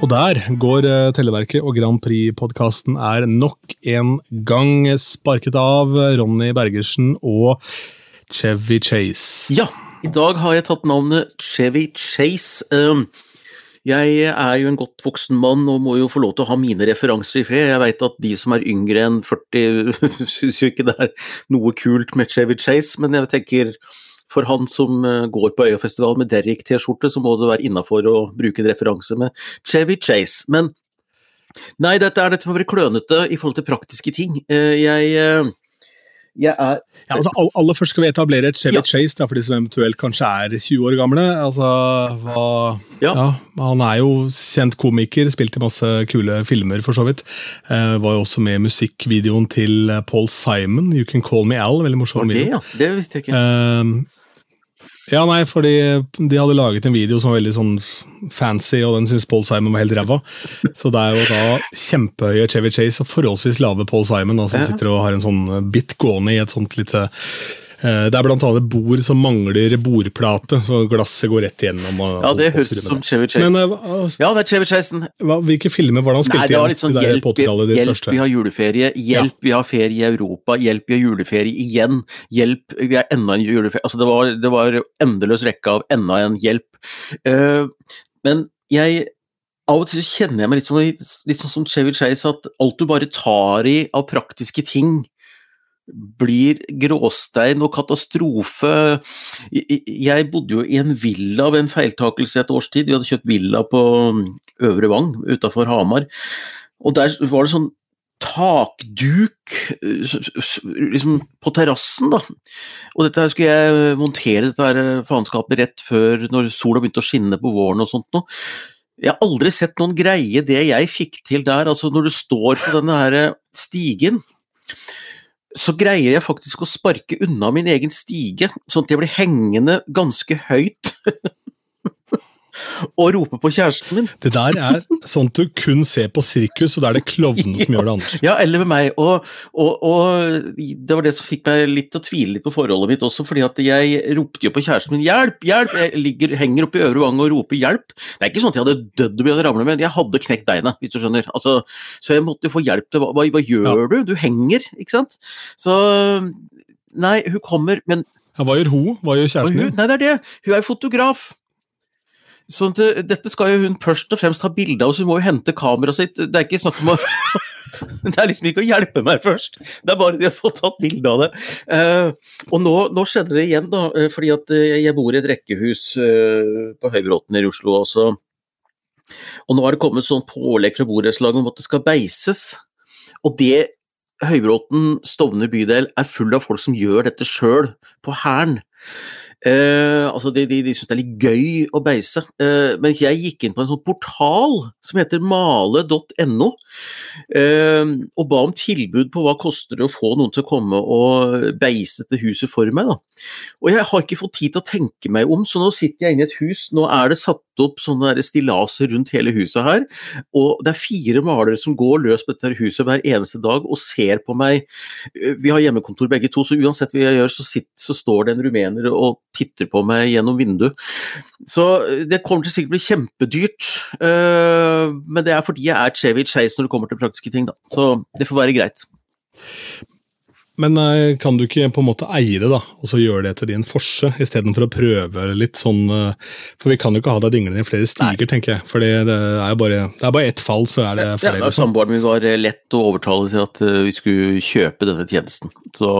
Og der går eh, Televerket, og Grand Prix-podkasten er nok en gang sparket av. Ronny Bergersen og Chevy Chase. Ja, i dag har jeg tatt navnet Chevy Chase. Um, jeg er jo en godt voksen mann og må jo få lov til å ha mine referanser i fred. Jeg veit at de som er yngre enn 40 syns jo ikke det er noe kult med Chevy Chase, men jeg tenker for han som uh, går på Øyafestivalen med Derrick-T-skjorte, så må det være innafor å bruke en referanse med Chevy Chase. Men nei, dette er dette for å være klønete i forhold til praktiske ting. Uh, jeg uh, jeg er ja, altså, Aller først skal vi etablere et Chevy ja. Chase, da, for de som eventuelt kanskje er 20 år gamle. Altså, hva, ja. ja. Han er jo kjent komiker, spilt i masse kule filmer, for så vidt. Eh, var jo også med i musikkvideoen til Paul Simon, 'You Can Call Me Al'. Veldig morsom video. Det, ja. det visste jeg ikke. Eh, ja, nei, fordi de hadde laget en video som var veldig sånn fancy, og den syntes Paul Simon var helt ræva. Så det er jo da kjempehøye Chevy Chase og forholdsvis lave Paul Simon da, som sitter og har en sånn bit gående i et sånt lite Eh, det er bl.a. bord som mangler bordplate, så glasset går rett igjennom. Og, ja, det høres ut som Chevy Chase. Men, uh, ja, det er Chevy Chasen. Hvilke filmer var det han spilte Nei, det var litt sånn, Hjelp, hjelp, hjelp vi har juleferie, hjelp, ja. vi har ferie i Europa, hjelp, vi har juleferie igjen, hjelp, vi har enda en juleferie Altså, det var, det var endeløs rekke av enda en hjelp. Uh, men jeg av og til kjenner jeg meg litt, sånn, litt som Chevy Chase, at alt du bare tar i av praktiske ting, blir gråstein og katastrofe. Jeg bodde jo i en villa ved en feiltakelse et års tid. Vi hadde kjøpt villa på Øvre Vang utafor Hamar. Og der var det sånn takduk liksom på terrassen, da. Og dette skulle jeg montere dette her faenskapet rett før når sola begynte å skinne på våren og sånt noe. Jeg har aldri sett noen greie det jeg fikk til der. Altså når du står på denne her stigen så greier jeg faktisk å sparke unna min egen stige, sånn at jeg blir hengende ganske høyt. og rope på kjæresten min. Det der er sånt du kun ser på sirkus, og da er det klovnene som gjør det andre. Ja, eller med meg. Og, og, og, det var det som fikk meg litt til å tvile litt på forholdet mitt også, fordi at jeg ropte jo på kjæresten min 'hjelp, hjelp', jeg ligger, henger oppe i øvre gang og roper 'hjelp'. Det er ikke sånn at jeg hadde dødd om jeg hadde ramlet med, jeg hadde knekt beinet, hvis du skjønner. Altså, så jeg måtte få hjelp til hva, hva, hva gjør ja. du? Du henger, ikke sant? Så Nei, hun kommer, men ja, Hva gjør hun? Hva gjør kjæresten din? Nei, det er det. Hun er fotograf. Så det, dette skal jo hun først og fremst ha bilde av, så hun må jo hente kameraet sitt. Det er ikke snakk om å Det er liksom ikke å hjelpe meg først, det er bare de har fått tatt bilde av det. Uh, og nå, nå, skjedde det igjen, da, eh, fordi at eh, jeg bor i et rekkehus uh, på Høybråten i Oslo også. Og nå har det kommet sånn pålegg fra borettslaget om at det skal beises. Og det Høybråten, Stovner bydel, er full av folk som gjør dette sjøl, på hæren. Eh, altså de, de, de syns det er litt gøy å beise. Eh, men jeg gikk inn på en sånn portal som heter male.no, eh, og ba om tilbud på hva koster det å få noen til å komme og beise til huset for meg. Da. Og jeg har ikke fått tid til å tenke meg om, så nå sitter jeg inne i et hus. Nå er det satt opp sånne stillaser rundt hele huset her, og det er fire malere som går løs på dette huset hver eneste dag og ser på meg. Eh, vi har hjemmekontor begge to, så uansett hva jeg gjør, så, sitter, så står det en rumener og titter på meg gjennom vinduet. Så eh, det kommer til sikkert bli kjempedyrt, uh, men det er fordi jeg er Chevy Chase når det kommer til praktiske ting, da. Så det får være greit. Men uh, kan du ikke på en måte eie det, da, og så gjøre det til din forse, istedenfor å prøve litt sånn For vi kan jo ikke ha deg dinglende i flere stiger, Nei. tenker jeg. For det, er jo bare, det bare ett fall, så er det flere. Ja, liksom. Samboeren min var lett å overtale til at vi skulle kjøpe denne tjenesten. Så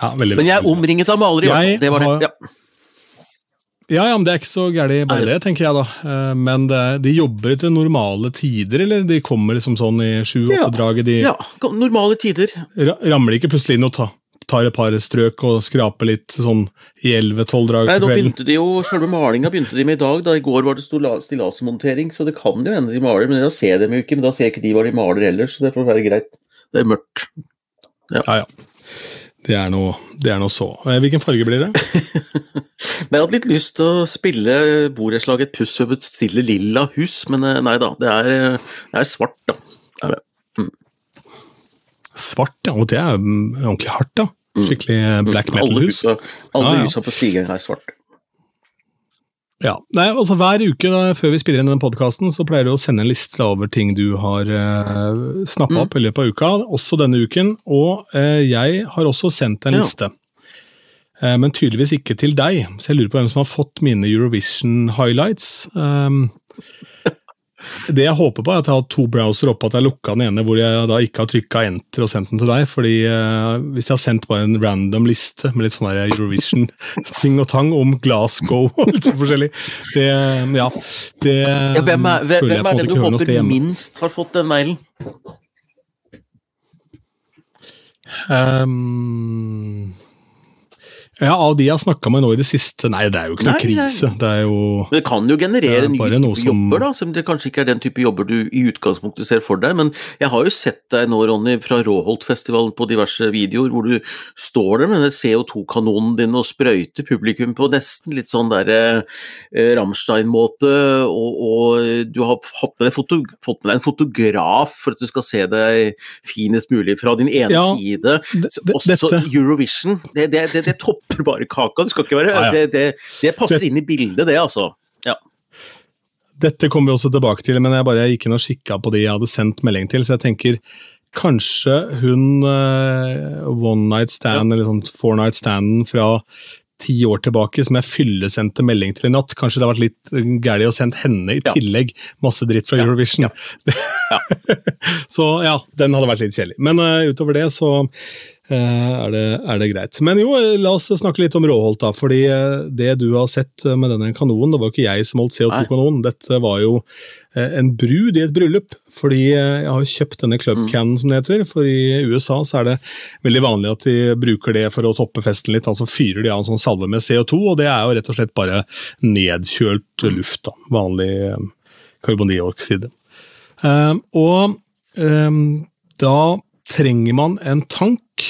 ja, veldig, Men jeg er omringet av malere, i Det var det. Ja. Ja, ja, men Det er ikke så gærent bare det, tenker jeg da. Eh, men det, de jobber etter normale tider, eller de kommer liksom sånn i sju-åtte-draget? De, ja, normale tider. Ramler de ikke plutselig inn og tar, tar et par strøk og skraper litt sånn i elleve-tolv drag Nei, da begynte de jo, Selve malinga begynte de med i dag. da I går var det stillasmontering, så det kan jo hende de maler. Men da ser de jo ikke, men da ser ikke de hva de maler heller, så det får være greit. Det er mørkt. Ja, ja. ja. Det er noe, det er noe så. Eh, hvilken farge blir det? jeg hadde litt lyst til å spille borettslaget et puss og bestille stille lilla hus, men eh, nei da. Det er, det er svart, da. Er mm. Svart, ja. Og det er mm, ordentlig hardt, da. Mm. Skikkelig black metal-hus. Alle husa, alle ja, ja. husa på Stigeren er svart. Ja, nei, altså Hver uke da, før vi spiller inn denne podkasten, så pleier du å sende en liste over ting du har eh, snappa Mm. opp i løpet av uka, også denne uken. Og eh, jeg har også sendt en Ja. liste, eh, men tydeligvis ikke til deg. Så jeg lurer på hvem som har fått mine Eurovision highlights. Um, det jeg håper på, er at jeg har to browser oppe, at jeg lukka den ene hvor jeg da ikke har trykka enter og sendt den til deg. fordi eh, hvis jeg har sendt bare en random liste med litt sånn Eurovision-ting og tang om Glasgow og litt sånn forskjellig, det Ja. Det Ja, hvem er, hvem, jeg hvem er det du håper minst har fått den mailen? Um, ja, av de jeg har snakka med nå i det siste Nei, det er jo ikke noe Nei, nei. krise. Det er jo Men Det kan jo generere er nye type typer som- jobber, da, selv om det kanskje ikke er den type jobber du i utgangspunktet ser for deg. Men jeg har jo sett deg nå, Ronny, fra Råholtfestivalen på diverse videoer, hvor du står der med den CO2-kanonen din og sprøyter publikum på nesten litt sånn derre eh, Rammstein-måte, og, og du har fått med fått med deg en fotograf for at du skal se deg finest mulig fra din ene Ja, side. også, så dette Eurovision, det, det, det, det topper bare kaka. Det skal ikke være Ja, ja. Det, det, det passer inn i bildet, det, altså. Dette kommer vi også tilbake til, men jeg bare gikk inn og kikka på de jeg hadde sendt melding til, så jeg tenker kanskje hun uh, one night stand, eller sånn four night standen fra ti år tilbake som jeg fyllesendte melding til i natt, kanskje det har vært litt gærent å sende henne i Ja. tillegg masse dritt fra Ja, Eurovision. så ja, den hadde vært litt kjedelig. Men uh, utover det så er, det, er det greit. Men jo, eh, la oss snakke litt om Råholt, da. fordi eh, det du har sett eh, med denne kanonen, det var jo ikke jeg som holdt CO2-kanonen. Dette var jo eh, en brud i et bryllup. Fordi eh, jeg har kjøpt denne Club Cannon, som det heter. For i USA så er det veldig vanlig at de bruker det for å toppe festen litt. Altså fyrer de av en sånn salve med CO2, og det er jo rett og slett bare nedkjølt luft. da, Vanlig eh, karbondioksid. Eh, og eh, da trenger man en tank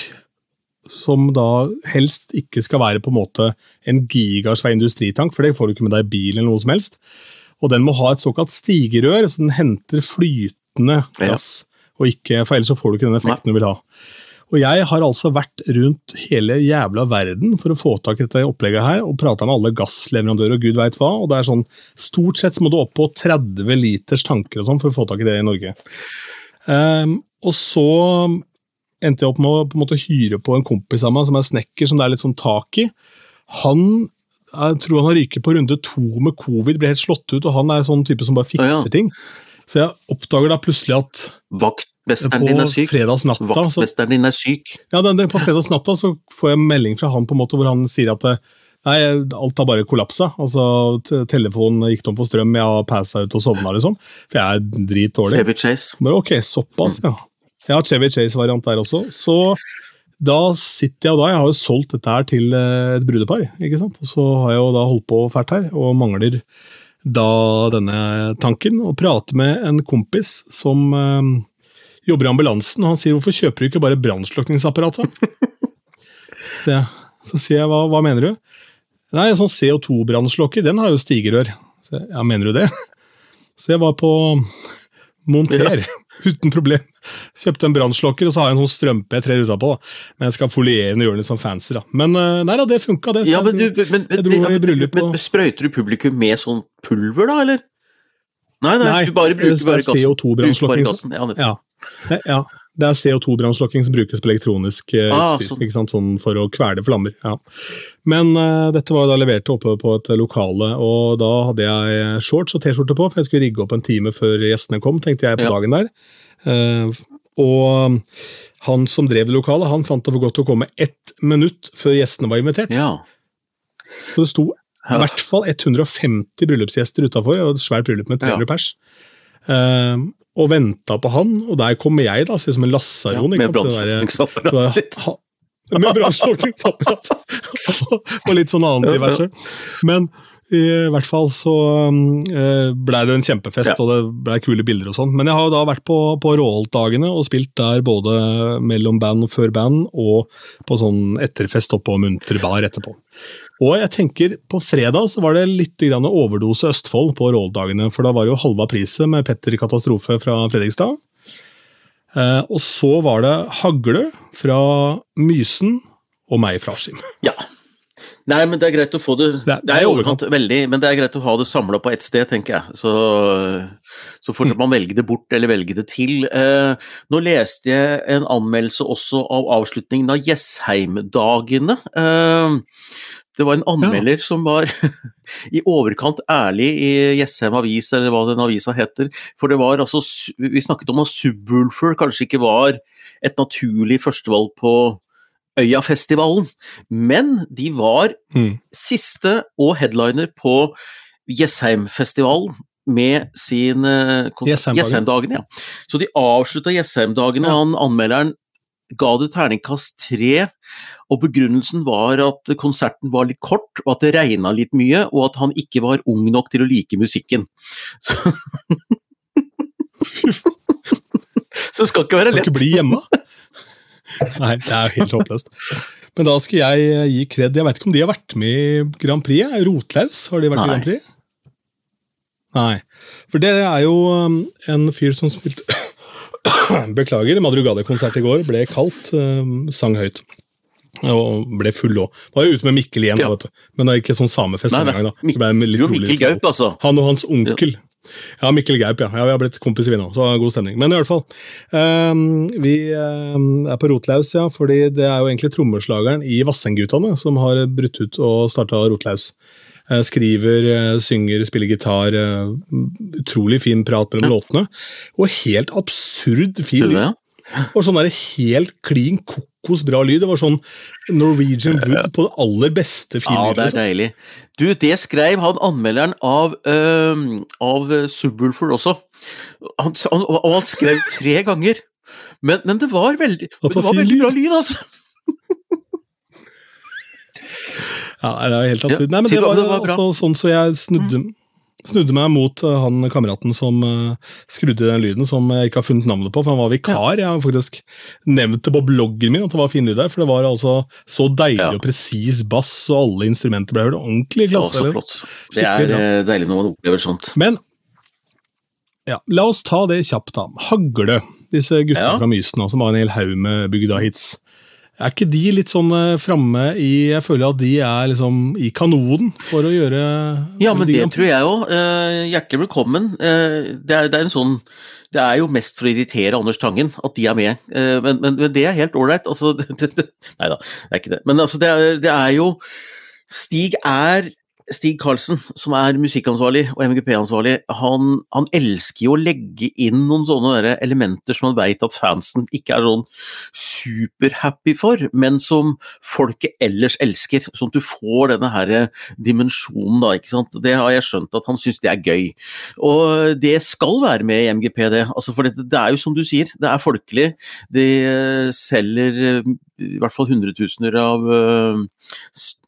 som da helst ikke skal være på en måte en gigasvær industritank, for det får du ikke med deg i bil eller noe som helst. Og den må ha et såkalt stigerør, så den henter flytende gass. Og ikke, for ellers så får du ikke den effekten du vil ha. Og jeg har altså vært rundt hele jævla verden for å få tak i dette opplegget her, og prata med alle gassleverandører og gud veit hva, og det er sånn Stort sett så må du opp på 30 liters tanker og sånn for å få tak i det i Norge. Ehm, og så endte jeg opp med å på en måte hyre på en kompis av meg som er snekker, som det er litt sånn tak i. Han jeg tror han har ryket på runde to med covid, ble helt slått ut, og han er sånn type som bare fikser Å, ja. ting. Så jeg oppdager da plutselig at Vaktmesteren din er syk. Vaktmesteren din er syk. ja, den, den, på fredagsnatta så får jeg melding fra han på en måte hvor han sier at Nei, alt har bare kollapsa. Altså, Telefonen gikk tom for strøm, jeg har passa ut og sovna, liksom. For jeg er dritdårlig. Chevy Chase. Bare ok, såpass, ja. Jeg har Chevy Chase-variant der også. Så da sitter jeg og da, jeg har jo solgt dette her til eh, et brudepar, ikke sant. Og så har jeg jo da holdt på fælt her, og mangler da denne tanken, og prater med en kompis som øh, jobber i ambulansen, og han sier hvorfor kjøper du ikke bare brannslukningsapparatet? Så, sier jeg hva, hva mener du? Nei, sånn CO2-brannslokker, den har jo stigerør. Så jeg, ja, mener du det? Så jeg var på monter, uten problem. Kjøpte en brannslokker, og så har jeg en sånn strømpe jeg trer utapå. Men jeg skal foliere den og gjøre den litt sånn fancy. da. Men eh, nei da, det funka, det. Så Ja, men, du, men, jeg dro i bryllup og- sprøyter du publikum med sånn pulver, da, eller? Nei, nei, Nei, du bare bruker er bare gassen. CO2-brannslokking. Ja, Ja. Ja. Det er CO2-brannslokking som brukes på elektronisk eh, Ah, utstyr. sånn. Sånn for å kvele flammer. Ja. Men eh, dette var da levert oppe på et lokale, og da hadde jeg shorts og T-skjorte på, for jeg skulle rigge opp en time før gjestene kom, tenkte jeg på Ja. dagen der. Eh, og han som drev det lokalet, han fant det for godt å komme ett minutt før gjestene var invitert. ja. Så det sto i hvert fall 150 bryllupsgjester utafor, og et svært bryllup med 300 Ja. pers. Eh, og venta på han, og der kommer jeg, da, ser ut som en ja med? Brannslukningsapparatet med brannslukningsapparat og litt sånn annet diverse. Men i hvert fall så eh, blei det en kjempefest, Ja. og det blei kule bilder og sånn. Men jeg har jo da vært på, på Råholt-dagene og spilt der både mellom band og før band, og på sånn etterfest oppå Munter bar etterpå. Og jeg tenker, på fredag så var det litt grann overdose Østfold på Råholt-dagene, for da var det jo halva priset med Petter Katastrofe fra Fredrikstad. Eh, og så var det Hagle fra Mysen og meg fra Askim. Ja. Nei, men det er greit å få det Det er- Det er overkant veldig, men det er greit å ha det samla på ett sted, tenker jeg. Så, så får man velge det bort eller velge det til. Eh, nå leste jeg en anmeldelse også av avslutningen av Jessheim-dagene. Eh, det var en anmelder som var i overkant ærlig i Jessheim Avis, eller hva den avisa heter. For det var altså Vi snakket om at Subwoolfer kanskje ikke var et naturlig førstevalg på Øyafestivalen, men de var Mm. siste og headliner på Jessheimfestivalen med sin eh, Jessheimdagen. Jessheimdagene. Ja. Så de avslutta Jessheimdagene, Ja. han anmelderen ga det terningkast tre, og begrunnelsen var at konserten var litt kort, og at det regna litt mye, og at han ikke var ung nok til å like musikken. Så, så det skal ikke være lett. Skal ikke bli hjemme. Nei, det er jo helt håpløst. Men da skal jeg eh, gi kred. Jeg vet ikke om de har vært med i Grand Prix. Rotlaus, har de vært Nei. i Grand Prix? Nei. For det er jo um, en fyr som spilte Beklager, Madrugada-konsert i går ble kaldt. Um, sang høyt. Og ble full òg. Var jo ute med Mikkel igjen, Ja. men det er ikke sånn samefest denne gangen. da. Det ble litt jo, Mikkel Gaup, altså. han og hans onkel. Ja, Mikkel Gaup, ja. ja. Vi har blitt kompiser, vi nå, så god stemning. Men i hvert fall. ehm, vi ehm, er på Rotlaus, ja, fordi det er jo egentlig trommeslageren i Vassendgutane som har brutt ut og starta Rotlaus. Eh, skriver, eh, synger, spiller gitar. eh, utrolig fin prat mellom låtene. Og helt absurd fin lyd. ja. Og sånn der helt klin kokos bra lyd. Det var sånn Norwegian Wood på det aller beste fin Ja, det er liksom. deilig. Du, det skrev han anmelderen av, øhm, av øh, Subwoolfer også. Han, han, og han skrev tre ganger. Men, men det var veldig, det var veldig lyd. bra lyd, altså. Ja, det er helt absurd. Ja, Nei, men det det, var, det var. Mm. altså sånn så jeg snudde, snudde meg mot eh, han kameraten som uh, skrudde den lyden, som jeg ikke har funnet navnet på, for han var vikar. Jeg har faktisk nevnt det på bloggen min at det var fin lyd der, for det var altså så deilig Ja. og presis bass, og alle instrumenter ble hørt ordentlig i Det var klasse. så flott. Det er ja. øh, deilig når man opplever sånt. Men ja, la oss ta det kjapt, da. Hagle, disse gutta Ja. fra Mysen, som har en hel haug med bygda hits. Er ikke de litt sånn eh, framme i Jeg føler at de er liksom i kanonen for å gjøre Ja, men de det tror jeg òg. hjertelig velkommen. Eh, det, er, det er en sånn Det er jo mest for å irritere Anders Tangen at de er med, Eh, men, men, men det er helt ålreit. Altså, nei da, det er ikke det. Men altså, det er, det er jo Stig er Stig Karlsen, som er musikkansvarlig og MGP-ansvarlig, han, han elsker jo å legge inn noen sånne elementer som han veit at fansen ikke er sånn superhappy for, men som folket ellers elsker. Sånn at du får denne her dimensjonen, da. ikke sant? Det har jeg skjønt at han syns det er gøy. Og det skal være med i MGP, det. Altså, for det, det er jo som du sier, det er folkelig. Det selger eh, i hvert fall hundretusener av eh,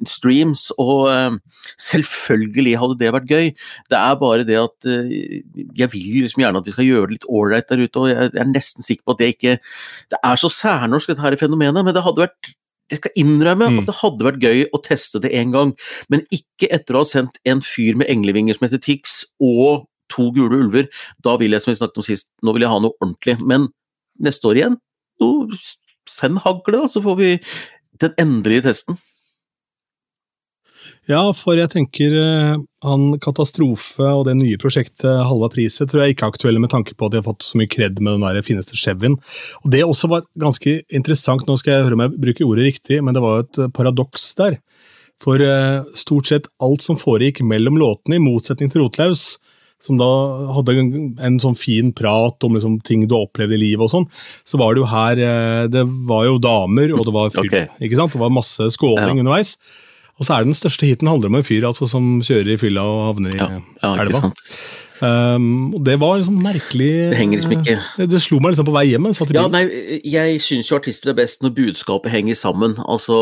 streams, og eh, selvfølgelig hadde det vært gøy. Det er bare det at eh, jeg vil liksom gjerne at vi skal gjøre det litt ålreit der ute, og jeg jeg er nesten sikker på at det ikke Det er så særnorsk, dette her fenomenet, men det hadde vært jeg skal innrømme Mm. at det hadde vært gøy å teste det en gang, men ikke etter å ha sendt en fyr med englevinger som heter Tix, og to gule ulver. Da vil jeg, som vi snakket om sist, nå vil jeg ha noe ordentlig. Men neste år igjen, send hagle, da, så får vi den endelige testen. Ja, for jeg tenker eh, han Katastrofe og det nye prosjektet Halva priset tror jeg ikke er aktuelle med tanke på at de har fått så mye kred med den der fineste Chevyen. Og Det også var ganske interessant, nå skal jeg høre om jeg bruker ordet riktig, men det var jo et eh, paradoks der. For eh, stort sett alt som foregikk mellom låtene, i motsetning til Rotlaus, som da hadde en, sånn fin prat om liksom, ting du har opplevd i livet og sånn, så var det jo her Det var jo damer, og det var fyr. Okay. ikke sant? Det var masse skåling Ja. underveis. Og så er den største hiten handler om en fyr altså, som kjører i fylla og havner i Ja, ja elva. Um, og det var liksom merkelig Det henger liksom ikke Det, det slo meg liksom på vei hjem. Jeg Ja, nei, jeg syns jo artister er best når budskapet henger sammen. Altså,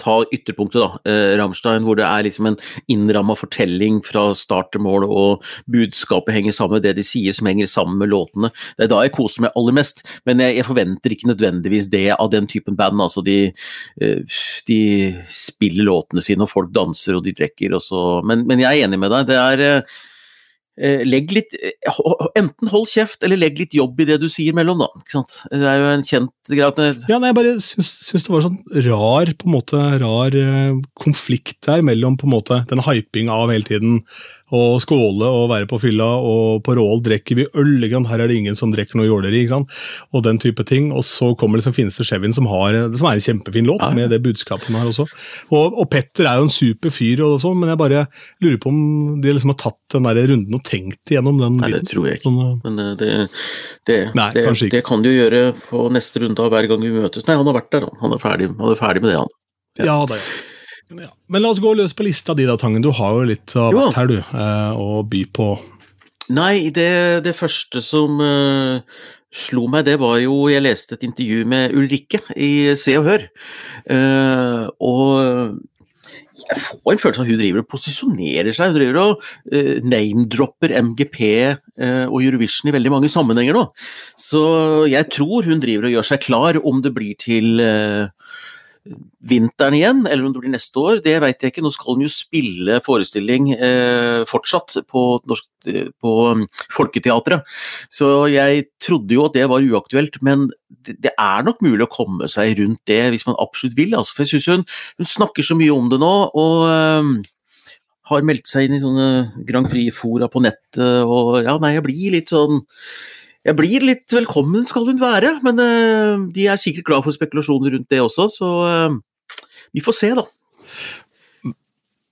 ta ytterpunktet, da. Eh, Rammstein, hvor det er liksom en innramma fortelling fra start til mål, og budskapet henger sammen med det de sier som henger sammen med låtene. Det er da jeg koser meg aller mest, men jeg, jeg forventer ikke nødvendigvis det av den typen band. Altså, de, eh, de spiller låtene sine, og folk danser og de drikker, og så Men, men jeg er enig med deg. Det er eh, eh, legg litt eh, Enten hold kjeft, eller legg litt jobb i det du sier mellom, da. Ikke sant? Det er jo en kjent greie Ja, nei, Jeg bare syns, syns det var sånn rar på en måte, rar eh, konflikt der mellom på en måte den hyping av hele tiden å skåle og være på fylla, og på Rål drikker vi øl. Her er det ingen som drikker noe jåleri. ikke sant? Og den type ting. Og så kommer liksom Fineste Chevin, som, har, som er en kjempefin låt, Ja. med det budskapet den har også. Og, og Petter er jo en super fyr, og sånn, men jeg bare lurer på om de liksom har tatt den der runden og tenkt igjennom den Nei, det tror jeg ikke. Sånn, eh, Men eh, det, det, Nei, det, ikke. det kan de jo gjøre på neste runde av hver gang vi møtes. Nei, han har vært der, han. Han er ferdig, han er ferdig med det, han. Ja, da, ja. Ja. Men la oss gå løs på lista di, da, Tangen. Du har jo litt av hvert her, du, eh, å by på. Nei, det, det første som uh, slo meg, det var jo Jeg leste et intervju med Ulrikke i Se og Hør. Uh, og jeg får en følelse av at hun driver og posisjonerer seg. Hun driver og uh, name-dropper MGP uh, og Eurovision i veldig mange sammenhenger nå. Så jeg tror hun driver og gjør seg klar om det blir til eh, vinteren igjen, eller om det blir neste år, det vet jeg ikke. Nå skal hun jo spille forestilling eh, fortsatt på, norsk, eh, på um, Folketeatret. Så jeg trodde jo at det var uaktuelt, men det, det er nok mulig å komme seg rundt det hvis man absolutt vil. Altså, for jeg synes hun, hun snakker så mye om det nå, og eh, har meldt seg inn i sånne Grand Prix-fora på nettet, og ja, nei, jeg blir litt sånn jeg blir litt velkommen skal hun være, men eh, de er sikkert glad for spekulasjoner rundt det også, så eh, vi får se, da.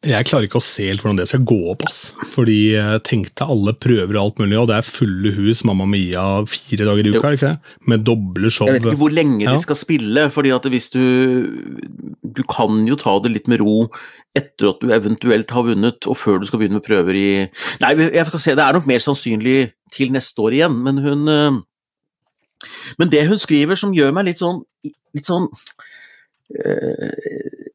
Jeg klarer ikke å se helt hvordan det skal gå opp. ass. Fordi jeg tenkte alle prøver og alt mulig, og det er fulle hus Mamma Mia fire dager i uka, er det ikke det? Med doble show. Jeg vet ikke hvor lenge Ja. de skal spille, fordi at hvis du Du kan jo ta det litt med ro etter at du eventuelt har vunnet, og før du skal begynne med prøver i Nei, jeg skal se, det er nok mer sannsynlig til neste år igjen, men hun eh, Men det hun skriver som gjør meg litt sånn Litt sånn øh,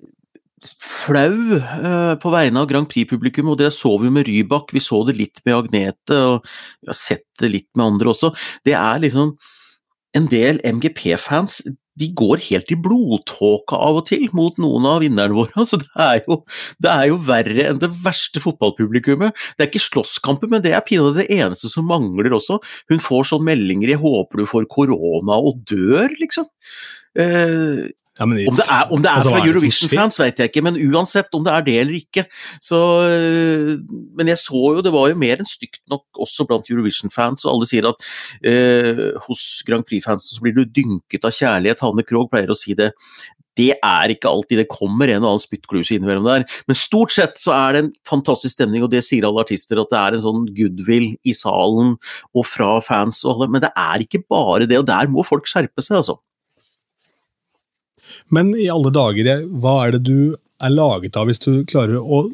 flau øh, på vegne av Grand Prix-publikum, og det så vi med Rybak, vi så det litt med Agnete, og vi har sett det litt med andre også. Det er liksom en del MGP-fans de går helt i blodtåka av og til mot noen av vinnerne våre. Altså, det, er jo, det er jo verre enn det verste fotballpublikummet. Det er ikke slåsskamper, men det er pinadø det eneste som mangler også. Hun får sånne meldinger 'jeg håper du får korona og dør', liksom. Eh, Ja, men, om det er, om det er Altså, fra det Eurovision-fans, vet jeg ikke, men uansett om det er det eller ikke. Så, øh, men jeg så jo, det var jo mer enn stygt nok også blant Eurovision-fans, og alle sier at eh, hos Grand Prix-fansen så blir du dynket av kjærlighet. Hanne Krogh pleier å si det. Det er ikke alltid det kommer en og annen spyttkluse innimellom der, men stort sett så er det en fantastisk stemning, og det sier alle artister, at det er en sånn goodwill i salen og fra fans og alle, men det er ikke bare det, og der må folk skjerpe seg, altså. Men i alle dager, hva er det du er laget av hvis du klarer å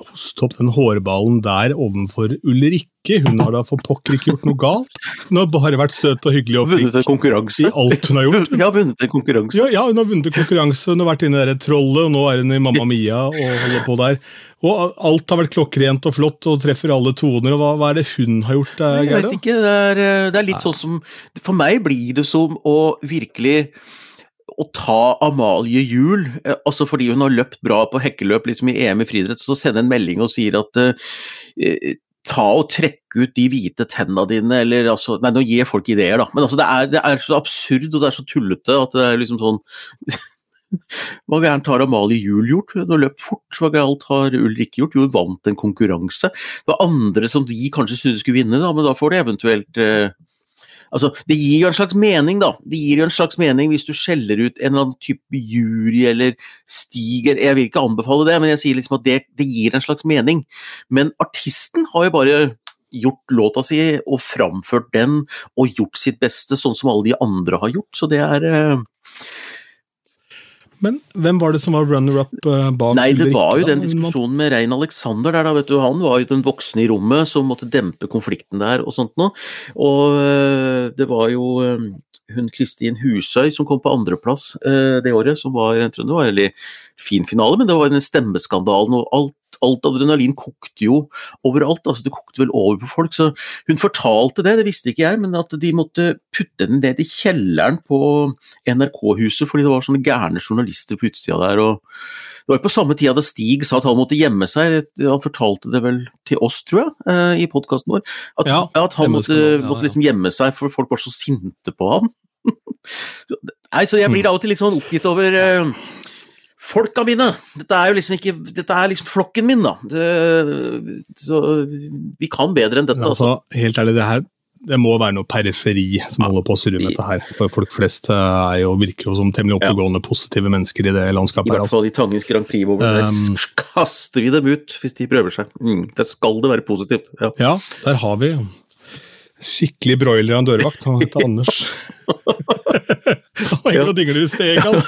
hoste opp den hårballen der ovenfor Ulrikke? Hun har da for pokker ikke gjort noe galt. Hun har bare vært søt og hyggelig og en flink konkurranse. i alt hun har gjort. Ja, vunnet en konkurranse. Ja, ja, hun har vunnet konkurranse, hun har vært inne i det trollet, og nå er hun i Mamma Mia og holder på der. Og alt har vært klokkrent og flott og treffer alle toner, og hva, hva er det hun har gjort? eh, Jeg vet ikke, det er, eh, det er litt sånn som For meg blir det som å virkelig å ta Amalie Juel, eh, altså fordi hun har løpt bra på hekkeløp liksom i EM i friidrett, så sende en melding og sier at eh, eh, ta og trekke ut de hvite tennene dine, eller altså Nei, nå gir folk ideer, da, men altså det er, det er så absurd og det er så tullete at det er liksom sånn Hva gærent har Amalie Juel gjort? Hun har løpt fort. Hva gærent har Ulrikke gjort? Jo, hun vant en konkurranse. Det var andre som de kanskje syntes skulle vinne, da, men da får de eventuelt eh, Altså, Det gir jo en slags mening, da. Det gir jo en slags mening hvis du skjeller ut en eller annen type jury eller stiger Jeg vil ikke anbefale det, men jeg sier liksom at det, det gir en slags mening. Men artisten har jo bare gjort låta si og framført den og gjort sitt beste, sånn som alle de andre har gjort. Så det er eh, Men hvem var det som var runner-up eh, bak Nei, det var jo den diskusjonen med Rein Alexander der, da, vet du. Han var jo den voksne i rommet som måtte dempe konflikten der og sånt noe. Og øh, det var jo øh, hun Kristin Husøy som kom på andreplass øh, det året, som var jeg tror det var en veldig fin finale, men det var den stemmeskandalen og alt alt adrenalin kokte jo overalt. altså Det kokte vel over på folk. Så hun fortalte det, det visste ikke jeg, men at de måtte putte den ned i kjelleren på NRK-huset fordi det var sånne gærne journalister på utsida der. og Det var jo på samme tida da Stig sa at han måtte gjemme seg. Han fortalte det vel til oss, tror jeg, eh, i podkasten vår. At, Ja, at han måtte, ja. Ja, måtte liksom gjemme seg, for folk var så sinte på han. Nei, så jeg blir av og til litt sånn oppgitt over eh, folka mine. Dette er jo liksom ikke Dette er liksom flokken min, da. Det, så vi kan bedre enn dette, altså. altså, helt ærlig, det her det må være noe periferi som holder på å surre med dette her. For folk flest eh, er jo, virker jo som temmelig oppegående, positive mennesker i det landskapet. I hvert Altså. fall i Tangens Grand Prix, hvor Um, kaster vi dem ut hvis de prøver seg. Mm, der skal det være positivt. Ja. Ja, der har vi skikkelig broiler av en dørvakt. Han heter Anders. Han henger og dingler i steg, han.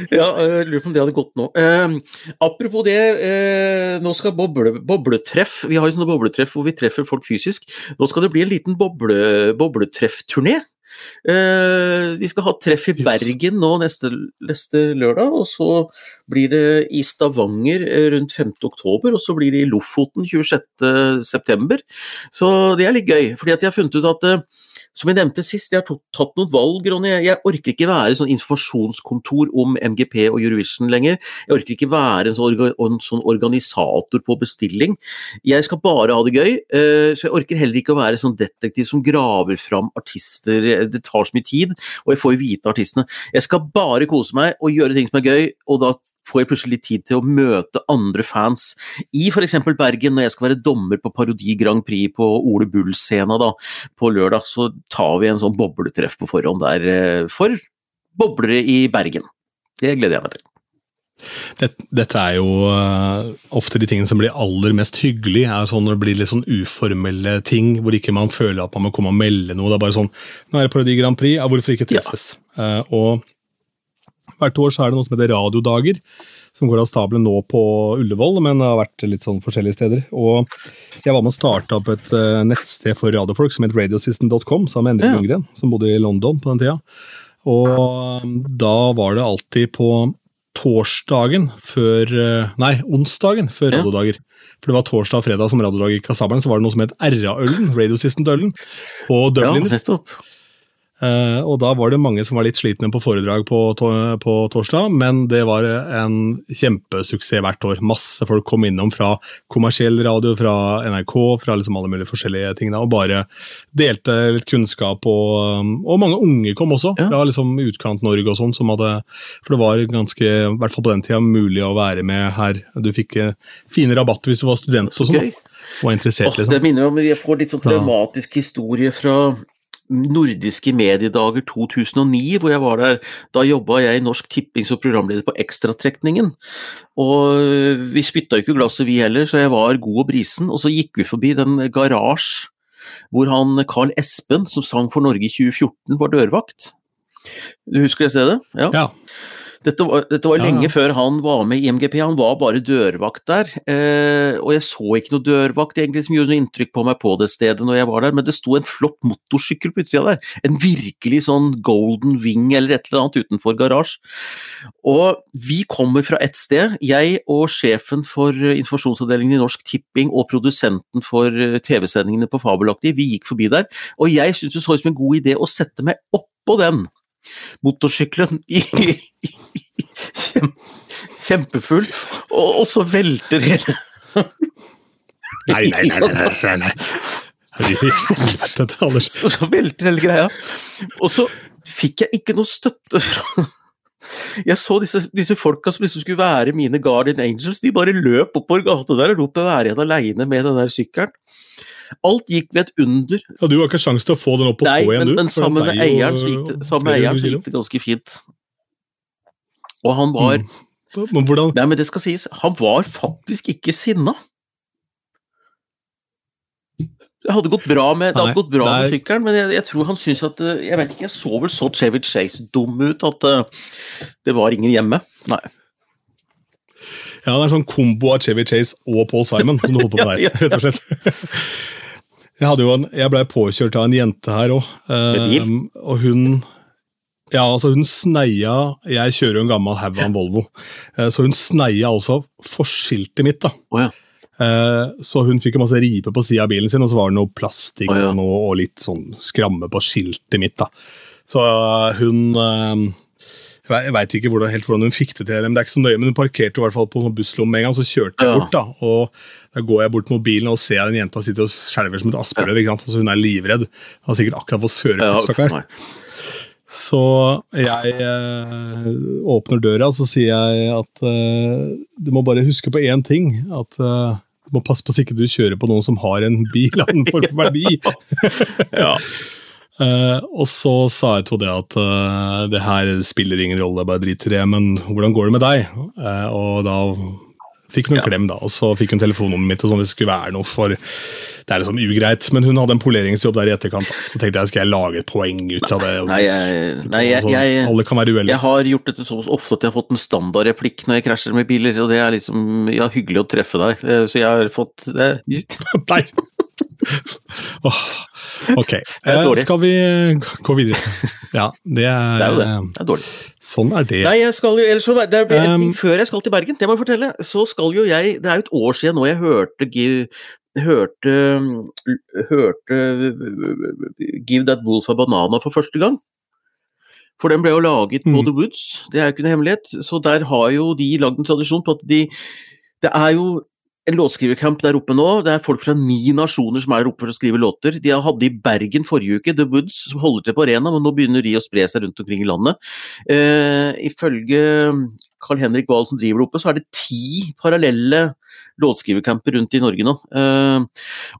Ja, jeg lurer på om det hadde gått nå. Eh, apropos det, eh, nå skal boble, bobletreff Vi har jo sånne bobletreff hvor vi treffer folk fysisk. Nå skal det bli en liten boble, bobletreffturné. Eh, vi skal ha treff i Bergen nå neste, neste lørdag, og så blir det i Stavanger eh, rundt 5. oktober, og så blir det i Lofoten 26. september. Så det er litt gøy, fordi at jeg har funnet ut at eh, som jeg nevnte sist, jeg har tatt noen valg, Ronny. Jeg, orker ikke være sånn informasjonskontor om MGP og Eurovision lenger. Jeg orker ikke være sånn, en sånn organisator på bestilling. Jeg skal bare ha det gøy, eh, så jeg orker heller ikke å være sånn detektiv som graver fram artister. Det tar så mye tid, og jeg får jo vite artistene. Jeg skal bare kose meg og gjøre ting som er gøy, og da får jeg plutselig litt tid til å møte andre fans i f.eks. Bergen, når jeg skal være dommer på Parodi Grand Prix på Ole Bull-scena da, på lørdag, så tar vi en sånn bobletreff på forhånd der eh, for boblere i Bergen. Det gleder jeg meg til. Dette, dette er jo eh, ofte de tingene som blir aller mest hyggelig, er sånn når det blir litt sånn uformelle ting, hvor ikke man føler at man må komme og melde noe. Det er bare sånn Nå er det Parodi Grand Prix, ja, hvorfor ikke treffes? Eh, og hvert år så er det noe som heter Radiodager, som går av stabelen nå på Ullevål, men det har vært litt sånn forskjellige steder. Og jeg var med å starte opp et eh, nettsted for radiofolk som het radiosystem.com, sammen med Endre Ja. Lundgren, som bodde i London på den tida. Og da var det alltid på torsdagen før eh, Nei, onsdagen før Ja. radiodager. For det var torsdag og fredag som radiodag gikk av stabelen, så var det noe som het RA-ølen, Radiosystem-ølen, på Ja, nettopp. Eh, og da var det mange som var litt slitne på foredrag på, på torsdag, men det var en kjempesuksess hvert år. Masse folk kom innom fra kommersiell radio, fra NRK, fra liksom alle mulige forskjellige ting, da, og bare delte litt kunnskap. Og, og mange unge kom også, Ja. fra liksom Utkant-Norge og sånn, som hadde For det var ganske, i hvert fall på den tida, mulig å være med her. Du fikk eh, fine rabatter hvis du var student og sånn, Okay. og interessert, liksom. det minner om vi får litt sånn Ja. historie fra Nordiske mediedager 2009, hvor jeg var der. Da jobba jeg i Norsk Tipping som programleder på Ekstratrekningen. Og vi spytta ikke glasset vi heller, så jeg var god og brisen. Og så gikk vi forbi den garasje hvor han Carl Espen, som sang for Norge i 2014, var dørvakt. Du husker det stedet? Ja. Ja. Dette var, dette var Ja, lenge før han var med i MGP, han var bare dørvakt der. Eh, og jeg så ikke noe dørvakt egentlig som gjorde noe inntrykk på meg på det stedet når jeg var der, men det sto en flott motorsykkel på utsida der. En virkelig sånn golden wing eller et eller annet utenfor garasje. Og vi kommer fra ett sted, jeg og sjefen for informasjonsavdelingen i Norsk Tipping og produsenten for eh, TV-sendingene på Fabelaktig, vi gikk forbi der, og jeg syntes det så ut som en god idé å sette meg oppå den motorsykkelen i, i, i Kjempefull, og, og så velter hele Nei, nei, nei, nei, nei, nei, så velter hele greia. Og så fikk jeg ikke noe støtte fra Jeg så disse, disse folka som liksom skulle være mine Guardian Angels, de bare løp oppover gata der og lot meg være igjen aleine med den der sykkelen. Alt gikk ved et under. Ja, du har ikke sjanse til å få den opp Nei, stå igjen, men, du. men sammen med eieren så gikk det, eieren så gikk det ganske fint. Og han var Mm. Men hvordan Nei, men det skal sies, han var faktisk ikke sinna. Det hadde gått bra med, Nei, gått bra med sykkelen, men jeg, jeg tror han syns at eh, Jeg vet ikke, jeg så vel så Chevy Chase dum ut at uh, det var ingen hjemme. Nei. Ja, det er en sånn kombo av Chevy Chase og Paul Simon som du holder på med der, rett og slett. Jeg, en, jeg ble påkjørt av en jente her òg, Med og hun Ja, altså hun sneia Jeg kjører jo en gammel haug av en Volvo, eh, så hun sneia altså forskiltet mitt. da. Oh, ja. Eh, Så hun fikk en masse ripe på sida av bilen sin, og så var det noe plastikk oh, ja. og, noe, og litt sånn skramme på skiltet mitt. da. Så eh, hun eh, Jeg veit ikke hvordan, helt hvordan hun fikk det til, men det er ikke så nøye, men hun parkerte i hvert fall på en busslomme en gang, så kjørte jeg Ja. bort. da, og Da går jeg bort til mobilen og ser den jenta sitte og skjelver som et aspeløv. sant? Altså, hun er livredd. Hun har sikkert akkurat fått Ja, førerkort. ja, Så jeg eh, åpner døra, så sier jeg at eh, du må bare huske på én ting. At eh, du må passe på så ikke du kjører på noen som har en bil av en form for verdi. Ja. Eh, og så sa jeg til det at uh, det her spiller ingen rolle, bare drit i det, men hvordan går det med deg? Uh, og da fikk hun en Ja. klem, da, og så fikk hun telefonnummeret mitt, og sånn hvis det skulle være noe for Det er liksom ugreit, men hun hadde en poleringsjobb der i etterkant, da. så tenkte jeg skal jeg lage et poeng ut av det. Nei, jeg, nei jeg, Altså, jeg, alle kan være uheldige. jeg har gjort dette så ofte at jeg har fått en standardreplikk når jeg krasjer med biler, og det er liksom Ja, hyggelig å treffe deg, så jeg har fått det. Nei! Ok, eh, skal vi gå videre? Ja, det er, Det er jo det. Det er dårlig. Sånn er det. Nei, jeg skal jo, ellers så, det er Um, før jeg skal til Bergen, det må jeg fortelle. Så skal jo jeg Det er jo et år siden nå jeg hørte hørte, hørte Give That Wolf a Banana for første gang. For den ble jo laget på Mm. The Woods, det er jo ikke noe hemmelighet. Så der har jo de lagd en tradisjon på at de Det er jo en låtskrivercamp der oppe nå. Det er folk fra ni nasjoner som er der oppe for å skrive låter. De hadde i Bergen forrige uke, The Woods, som holder til på arena, men nå begynner de å spre seg rundt omkring i landet. Eh, ifølge Carl-Henrik Wahl som driver det oppe, så er det ti parallelle låtskrivercamper rundt i Norge nå. Eh,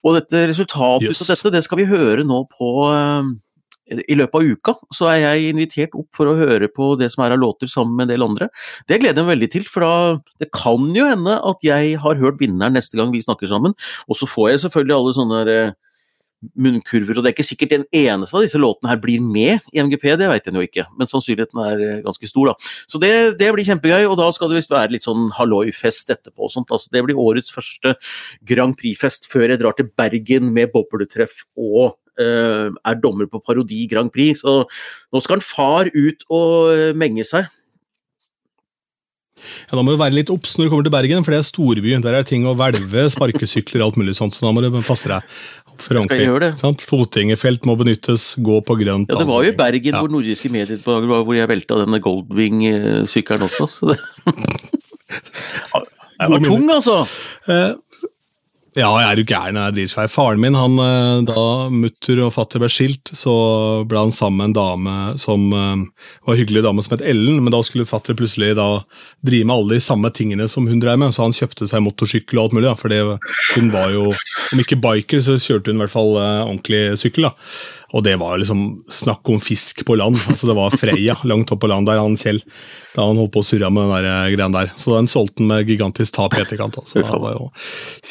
og dette resultatet Yes. av dette, det skal vi høre nå på eh, i løpet av uka så er jeg invitert opp for å høre på det som er av låter sammen med en del andre. Det gleder jeg meg veldig til, for da det kan jo hende at jeg har hørt vinneren neste gang vi snakker sammen. Og så får jeg selvfølgelig alle sånne eh, munnkurver, og det er ikke sikkert en eneste av disse låtene her blir med i MGP, det vet jeg jo ikke, men sannsynligheten er eh, ganske stor, da. Så det, det blir kjempegøy, og da skal det visst være litt sånn halloi-fest etterpå og sånt. Altså, det blir årets første Grand Prix-fest før jeg drar til Bergen med bobletreff og er dommer på Parodi Grand Prix. Så nå skal en far ut og menge seg. Ja, da må du være litt obs når du kommer til Bergen, for det er storby. Der er ting å hvelve, sparkesykler alt mulig sånt, så da må du passe deg for Skal jeg gjøre det? Fotgjengerfelt må benyttes, gå på grønt. Ja, det var jo i. Bergen Ja. hvor nordiske medier var, hvor jeg velta denne Goldwing-sykkelen også. Så det... Jeg var tung, altså! Eh, Ja, jeg er jo gæren, jeg er dritsvær. Faren min, han, eh, da mutter og fatter ble skilt, så ble han sammen med en dame som eh, var en hyggelig dame som het Ellen, men da skulle fatter plutselig da drive med alle de samme tingene som hun drev med, så han kjøpte seg motorsykkel og alt mulig, da, for hun var jo, om ikke biker, så kjørte hun i hvert fall eh, ordentlig sykkel. da. Og det var liksom snakk om fisk på land. altså Det var Freya langt opp på land der, han Kjell. Da han holdt på å surre med den der greia greien der. Så den solgte han med gigantisk tap i etterkant. altså. Det var jo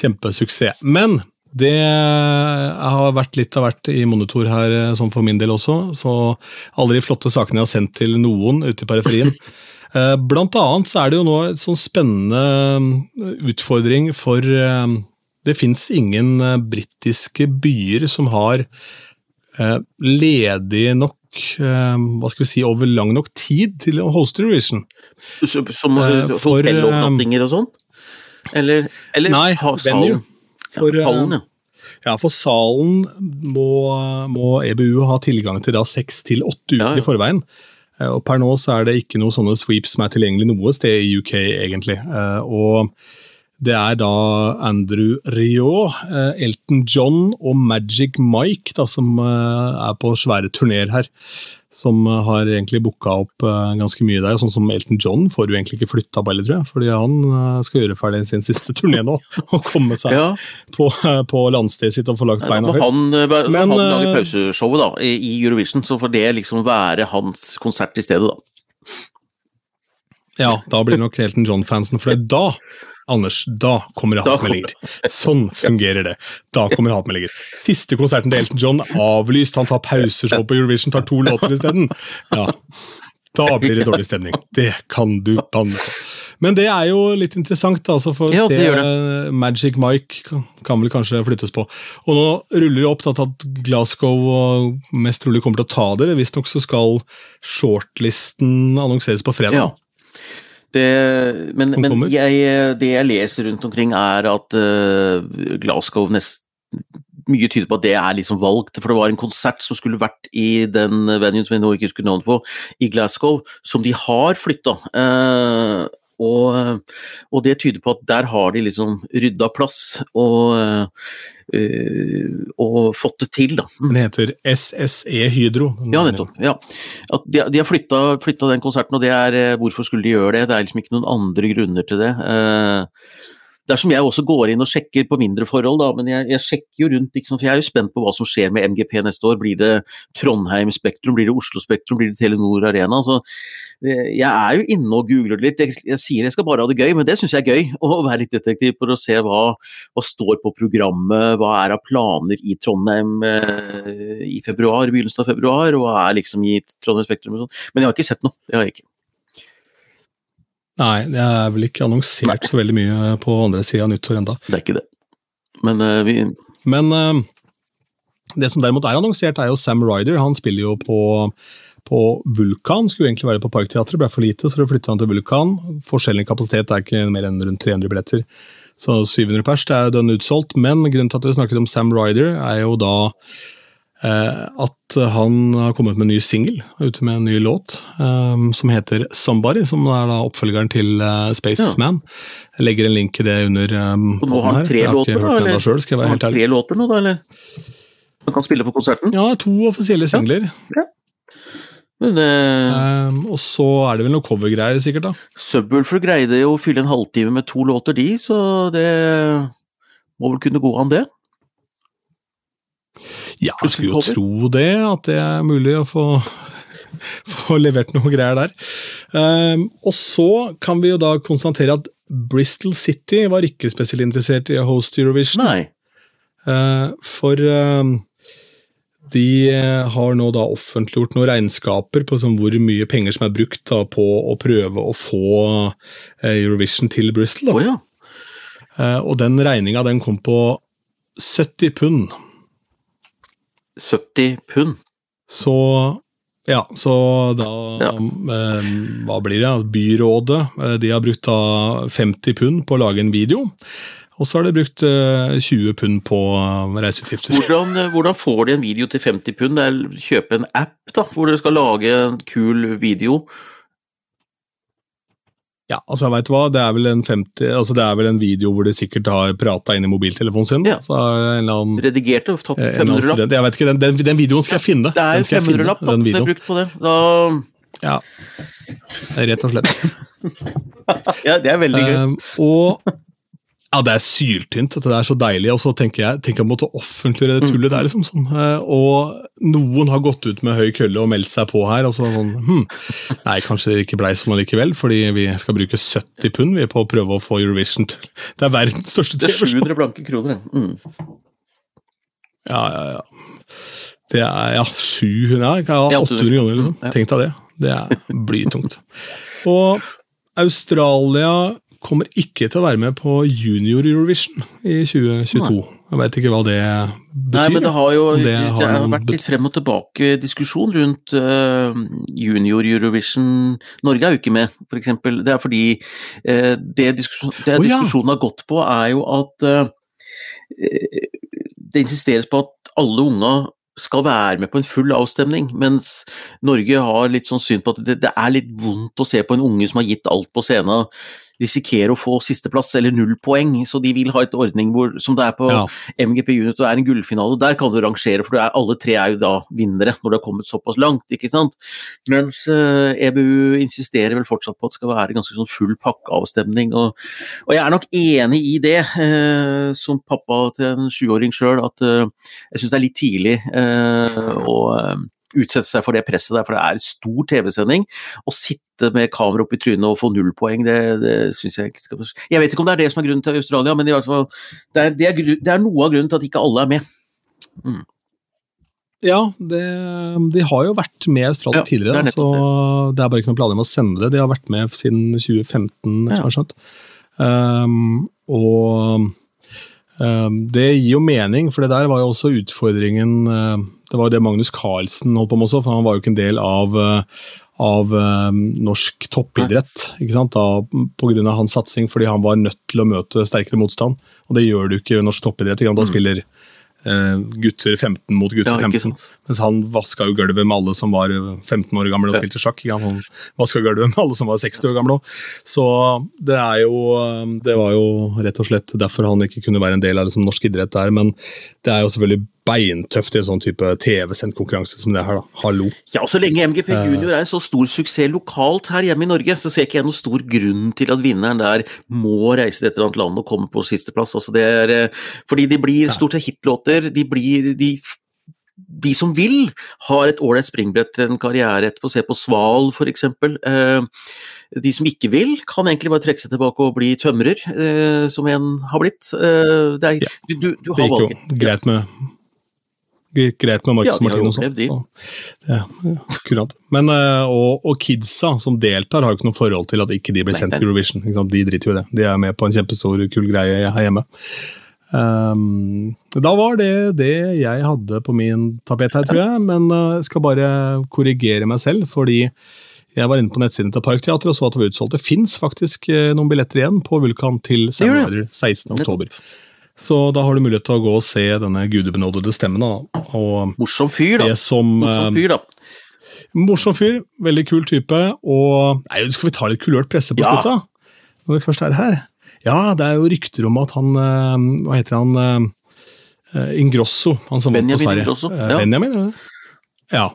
kjempesuksess. Men det har vært litt av hvert i monitor her, eh, sånn for min del også. Så alle de flotte sakene jeg har sendt til noen ute i periferien. Eh, Blant annet så er det jo nå et sånn spennende eh, utfordring for eh, Det fins ingen eh, britiske byer som har eh, ledig nok eh, hva skal vi si, over lang nok tid til å hoste Eurovision. Så- Som Eh, for, hotellovernattinger og sånn? Eller, eller Nei, ha- salen? For, ja, hallen, ja. Ja, for salen må, må EBU ha tilgang til da seks til åtte uker Ja, ja. i forveien. Eh, Og per nå så er det ikke noen sånne sweeps som er tilgjengelig noe sted i UK, egentlig. Eh, Og det er da Andrew Riot, eh, Elton John og Magic Mike da, som eh, er på svære turneer her. Som eh, har egentlig booka opp ganske mye der. Sånn som Elton John får jo egentlig ikke flytta på heller, tror jeg. Fordi han skal gjøre ferdig sin siste turné nå og komme seg ja. på, på landstedet sitt og få lagt beina høyt. han, ba- Men, han lage eh, pauseshowet da, i Eurovision, så får det liksom være hans konsert i stedet, da. Ja, da blir nok Elton John-fansen, for er da, Anders, da kommer det hatmeldinger. Sånn fungerer det. Da kommer det hatmeldinger. Siste konserten til Elton John avlyst, han tar pauseshow på Eurovision, tar to låter isteden. Ja. Da blir det dårlig stemning. Det kan du banne på. Men det er jo litt interessant, altså, for å se Magic Mike kan, vel kanskje flyttes på. Og nå ruller det opp at Glasgow mest trolig kommer til å ta dere. Visstnok så skal shortlisten annonseres på fredag. Ja. Det, men men jeg, det jeg leser rundt omkring, er at uh, Glasgow nest, Mye tyder på at det er liksom valgt, for det var en konsert som skulle vært i den venuen som jeg nå ikke husker navnet på, i Glasgow, som de har flytta. Eh, og, og det tyder på at der har de liksom rydda plass og, eh, og fått det til, da. Mm. Den heter SSE Hydro. Ja, nettopp. Ja. De, de har flytta, flytta den konserten, og det er eh, Hvorfor skulle de gjøre det? Det er liksom ikke noen andre grunner til det. Eh, Dersom jeg også går inn og sjekker på mindre forhold, da, men jeg, jeg sjekker jo rundt, liksom, for jeg er jo spent på hva som skjer med MGP neste år. Blir det Trondheim Spektrum, blir det Oslo Spektrum, blir det Telenor Arena? Så, eh, jeg er jo inne og googler litt. Jeg, jeg sier jeg skal bare ha det gøy, men det syns jeg er gøy. Å være litt detektiv for å se hva, hva står på programmet, hva er av planer i Trondheim eh, i februar, begynnelsen av februar, og hva er liksom i Trondheim Spektrum og sånn. Men jeg har ikke sett noe. Det har jeg ikke. Nei, det er vel ikke annonsert så veldig mye på andre sida av nyttår enda. Det er ikke det. Men uh, vi Men uh, det som derimot er annonsert, er jo Sam Ryder. Han spiller jo på, på Vulkan. Skulle egentlig være på Parkteatret, ble for lite, så da flytta han til Vulkan. Forskjellen i kapasitet er ikke mer enn rundt 300 billetter. Så 700 pers, det er dønn utsolgt. Men grunnen til at vi snakket om Sam Ryder, er jo da at han har kommet med en ny singel, ute med en ny låt, eh, som heter 'Somebody', som er da oppfølgeren til eh, Spaceman. Jeg legger en link i det under um, Og nå har han tre låter, da, eller? Selv, skal jeg være helt ærlig. tre låter nå, da, eller? Han kan spille på konserten? Ja, to offisielle singler. Men eh, Um, og så er det vel noe covergreier, sikkert. da. Subwoolfer greide jo å fylle en halvtime med to låter, de, så det må vel kunne gå an, det. Ja, jeg skulle jo tro det, at det er mulig å få, få levert noe greier der. Um, og så kan vi jo da konstatere at Bristol City var ikke spesielt interessert i å hoste Eurovision. Nei. Uh, for um, de eh, har nå da offentliggjort noen regnskaper på sånn hvor mye penger som er brukt da, på å prøve å få eh, Eurovision til Bristol. Da. ja. uh, og den regninga den kom på 70 pund. 70 pund. Så ja, så da Ja. eh, Hva blir det? Byrådet eh, de har brukt da 50 pund på å lage en video. Og så har de brukt eh, 20 pund på eh, reiseutgifter. Hvordan, eh, hvordan får de en video til 50 pund? Det er kjøpe en app da, hvor dere skal lage en kul video. Ja, altså jeg vet hva, det er vel en 50, altså det er vel en video hvor de sikkert har prata inn i mobiltelefonen sin. Ja. Så en eller annen, Redigert og tatt eh, en 500-lapp. Jeg vet ikke, den, den, den videoen skal jeg finne. Det er den jo skal jeg finne, 500-lapp da, den det er brukt på det. Da, Ja, rett og slett. ja, det er veldig gøy. Um, og ja, det er syltynt, Det er så deilig. Og så tenker jeg tenker jeg måtte offentliggjøre det tullet der. liksom sånn. Eh, Og noen har gått ut med høy kølle og meldt seg på her. og så sånn, hm, Nei, kanskje det ikke blei sånn allikevel, fordi vi skal bruke 70 pund vi på å prøve å få Eurovision til Det er verdens største Det er 700 blanke kroner. Mm. Ja, ja, ja. Det er ja, 700 ja, ikke, ja, Ja, 800 kroner, liksom. Tenk deg det. Det blir tungt. Og Australia kommer ikke til å være med på Junior Eurovision i 2022. Jeg vet ikke hva det betyr. Nei, men det har jo det har det har vært litt frem og tilbake diskusjon rundt uh, junior Eurovision. Norge er jo ikke med, for eksempel. Det er fordi uh, det, diskusjon, det oh, ja. diskusjonen har gått på, er jo at uh, det insisteres på at alle unga skal være med på en full avstemning, mens Norge har litt sånn syn på at det, det er litt vondt å se på en unge som har gitt alt på scenen, risikere å få sisteplass eller null poeng, så de vil ha et ordning hvor, som det er på Ja. MGP Unit det er en gullfinale, der kan du rangere, for du er, alle tre er jo da vinnere når det har kommet såpass langt, ikke sant? Mens uh, EBU insisterer vel fortsatt på at det skal være ganske sånn full pakkeavstemning, og, og jeg er nok enig i det, uh, som pappa til en sjuåring sjøl, at uh, jeg syns det er litt tidlig eh, å eh, utsette seg for det presset der, for det er stor TV-sending. Å sitte med kamera opp i trynet og få null poeng, det, det syns jeg ikke skal Jeg vet ikke om det er det som er grunnen til Australia, men fall, det er, det er, det er noe av grunnen til at ikke alle er med. Ja, det, de har jo vært med i Australia Ja, tidligere, det så det er bare ikke noen planer om å sende det. De har vært med siden 2015, Ja. som jeg har skjønt. Um, og um, det gir jo mening, for det der var jo også utfordringen uh, Det var jo det Magnus Carlsen holdt på med også, for han var jo ikke en del av, uh, av um, norsk toppidrett. ikke sant, da, på grunn av hans satsing, fordi han var nødt til å møte sterkere motstand. Og det gjør du ikke i norsk toppidrett. Da spiller eh, gutter 15 mot gutter Mm. Ja, 15. Mens han vaska jo gulvet med alle som var 15 år gamle og spilte sjakk. Han vaska gulvet med alle som var 60 år gamle òg. Så det er jo Det var jo rett og slett derfor han ikke kunne være en del av liksom, norsk idrett der. Men det er jo selvfølgelig beintøft i en sånn type TV-sendt konkurranse som det her, da. Hallo. Ja, og Så lenge MGP Eh. Junior er en så stor suksess lokalt her hjemme i Norge, så ser jeg ikke jeg noen stor grunn til at vinneren der må reise til et eller annet land og komme på sisteplass. Altså det er, eh, fordi de blir stort sett hitlåter. De blir de, de som vil, har et ålreit springbrett til en karriere etterpå. Se på Sval, f.eks. Eh, de som ikke vil, kan egentlig bare trekke seg tilbake og bli tømrer, som en har blitt. Det er, Ja, du, du, du Det gikk valget. jo greit med greit med Marcus ja, Martin og sånn. Så ja, ja, Men, eh, og, og, kidsa som deltar, har jo ikke noe forhold til at ikke de ble sendt til Eurovision. De driter jo i det. De er med på en kjempestor, kul greie her hjemme. Um, da var det det jeg hadde på min tapet her, tror jeg. Men eh, jeg skal bare korrigere meg selv, fordi jeg var inne på nettsiden til Parkteatret og så at det var utsolgt. Det fins faktisk eh, noen billetter igjen på Vulkan til Sandrider 16.10. Så da har du mulighet til å gå og se denne gudebenådede stemmen. Da. Og Morsom fyr, da. det som Morsom eh, fyr, da. Morsom fyr, veldig kul type. Og nei, skal vi ta litt kulørt presse på Ja. slutta? Når vi først er her. Ja, det er jo rykter om at han eh, Hva heter han? eh, Ingrosso. Han som Benjamin Ingrosso, Eh, ja. Benjamin, ja. Ja.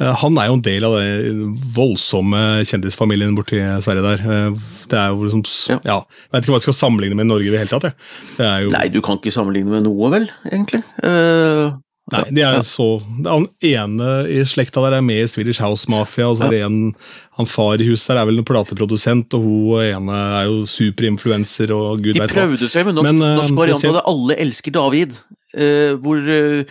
Eh, Han er jo en del av den voldsomme kjendisfamilien borti Sverige der. Eh, Det er jo liksom Ja. Ja. Jeg vet ikke hva jeg skal sammenligne med Norge i det hele tatt. Det jo Nei, du kan ikke sammenligne med noe, vel, egentlig. Uh... Nei, de er så det er Han ene i slekta der er med i Swedish House Mafia, og så er det en han far i huset der er vel en plateprodusent, og hun ene er jo superinfluenser og gud de prøvde seg med norsk, Men, norsk variant av det 'Alle elsker David'. Eh, hvor, eh,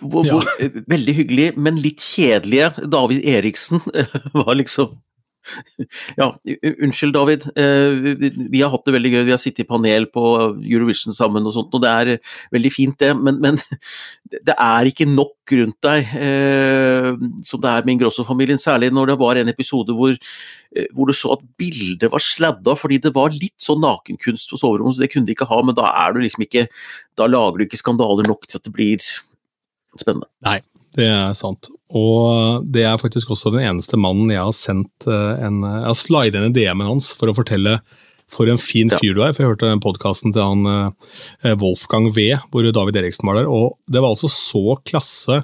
hvor, Ja. hvor eh, veldig hyggelig, men litt kjedelige David Eriksen var liksom Ja, unnskyld, David. Eh, vi, har hatt det veldig gøy. Vi har sittet i panel på Eurovision sammen og sånt, og det er veldig fint, det. Men, men det er ikke nok rundt deg eh, som det er med Ingrosso-familien. Særlig når det var en episode hvor, eh, hvor du så at bildet var sladda fordi det var litt sånn nakenkunst på soverommet, så det kunne de ikke ha. Men da er du liksom ikke Da lager du ikke skandaler nok til at det blir spennende. Nei, det er sant. Og det er faktisk også den eneste mannen jeg har sendt eh, en Jeg har slidet i DM-en hans for å fortelle for en fin fyr du er. For jeg hørte podkasten til han eh, Wolfgang V, hvor David Eriksen var der. Og det var altså så klasse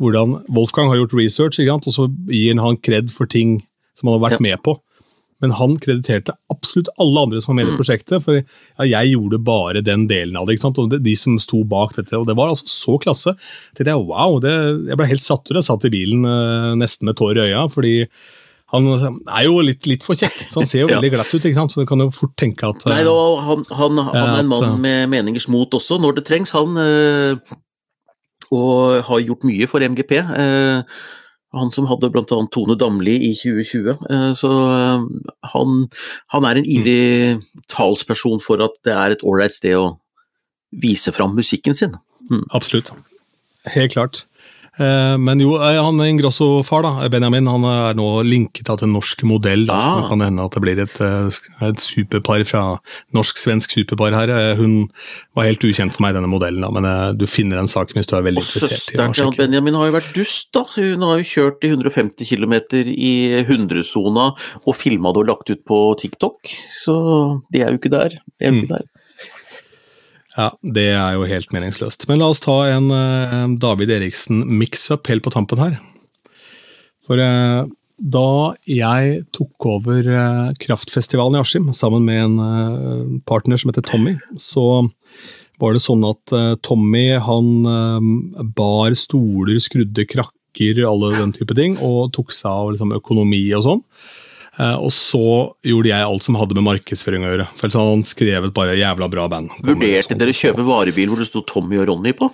hvordan Wolfgang har gjort research, og så gir han kred for ting som han har vært med på. Men han krediterte absolutt alle andre som var med i Mm. prosjektet. For ja, jeg gjorde bare den delen av det. ikke sant? Og det, De som sto bak dette. Og det var altså så klasse. Det der, wow, det, Jeg ble helt satt ut. Jeg satt i bilen eh, nesten med tårer i øya. fordi han er jo litt, litt for kjekk, så han ser jo veldig glatt ut. ikke sant? Så du kan jo fort tenke at eh, Nei, da, han, han, han er en mann eh, med meningers mot også, når det trengs. Han øh, og har gjort mye for MGP. eh, han som hadde bl.a. Tone Damli i 2020. eh, så eh, han, han er en ivrig talsperson for at det er et ålreit sted å vise fram musikken sin. Absolutt. Helt klart. Eh, Men jo, eh, han Ingrosso-far, da, Benjamin, han er nå linket til en norsk modell. Da, så Ah. det kan hende at det blir et, eh, et superpar fra norsk-svensk superpar her. Eh, Hun var helt ukjent for meg, denne modellen, da, men eh, du finner den saken hvis du er veldig Og interessert. Og søsteren til. Benjamin har jo vært dust, da. Hun har jo kjørt i 150 km i 100-sona og filma det og lagt ut på TikTok, så de er jo ikke der. De er jo ikke Mm. der. Ja, Det er jo helt meningsløst. Men la oss ta en eh, David Eriksen mix-up helt på tampen her. For eh, da jeg tok over eh, Kraftfestivalen i Askim sammen med en eh, partner som heter Tommy, så var det sånn at eh, Tommy han eh, bar stoler, skrudde krakker, alle den type ting, og tok seg av liksom, økonomi og sånn. Eh, og så gjorde jeg alt som hadde med markedsføring å gjøre. For ellers hadde han skrevet bare 'jævla bra band'. Vurderte dere kjøpe varebil hvor det sto Tommy og Ronny på?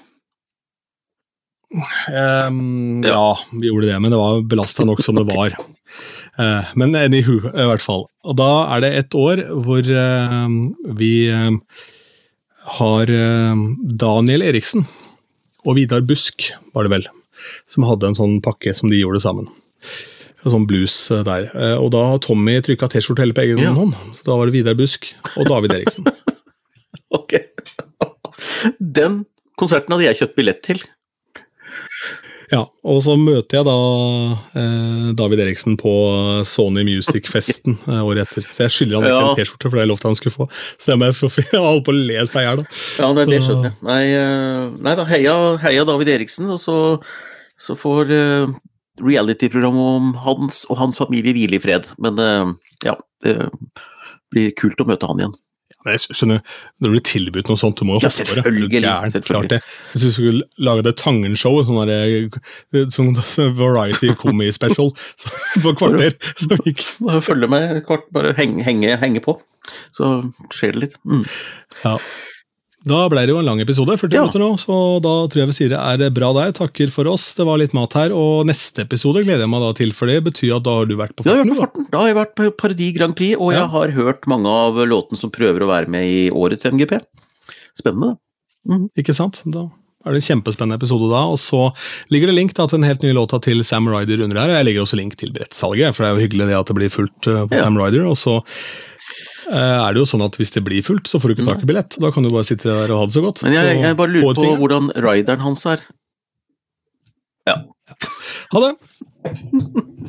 Um, ja. vi gjorde det, men det var belasta nok som det var. Uh, men anywho, i hvert fall. Og da er det et år hvor uh, vi uh, har Daniel Eriksen og Vidar Busk, var det vel, som hadde en sånn pakke som de gjorde sammen. Sånn blues eh, der. Eh, og da har Tommy trykka T-skjorte hele på egen Ja. hånd. Så da var det Vidar Busk og David Eriksen. Ok. Den konserten hadde jeg kjøpt billett til. Ja, og så møter jeg da eh, David Eriksen på Sony Music-festen eh, året etter. Så jeg skylder han ikke Ja. en T-skjorte, for det lovte han skulle få. Så det må jeg få Jeg holdt på å le seg i hjel, da. Ja, det, det skjønner jeg. Nei, eh, nei da, heia, heia David Eriksen, og så, så får reality-programmet om hans og hans familie hvile i fred. Men eh, ja, det blir kult å møte han igjen. Men jeg skjønner, Når du blir tilbudt noe sånt, du må jo Ja, hoppe på det. selvfølgelig, det. Hvis du skulle lage det Tangen-show, sånn sånn variety comedy special så, på kvarter så gikk følge med kort, bare henge, henge, henge på. Så skjer det litt. Mm. Ja. Da ble det jo en lang episode, 40 Ja. minutter nå, så da tror jeg vi sier det er bra der. Takker for oss, det var litt mat her. Og neste episode gleder jeg meg da til, for det betyr at da har du vært på farten? har jeg vært på farten. Da har jeg vært på Parodi Grand Prix, og jeg har hørt mange av låtene som prøver å være med i årets MGP. Spennende, da. Ikke sant? Da er det en kjempespennende episode da. Og så ligger det link da, til en helt ny låta til Sam Ryder under her. og Jeg legger også link til billettsalget, for det er jo hyggelig det at det blir fullt uh, på Ja. Sam Ryder. Og så eh, er det jo sånn at hvis det blir fullt, så får du ikke tak i billett. Da kan du bare sitte der og ha det så godt. Men jeg, Så jeg bare lurer på hvordan rideren hans er. Ja. Ha det!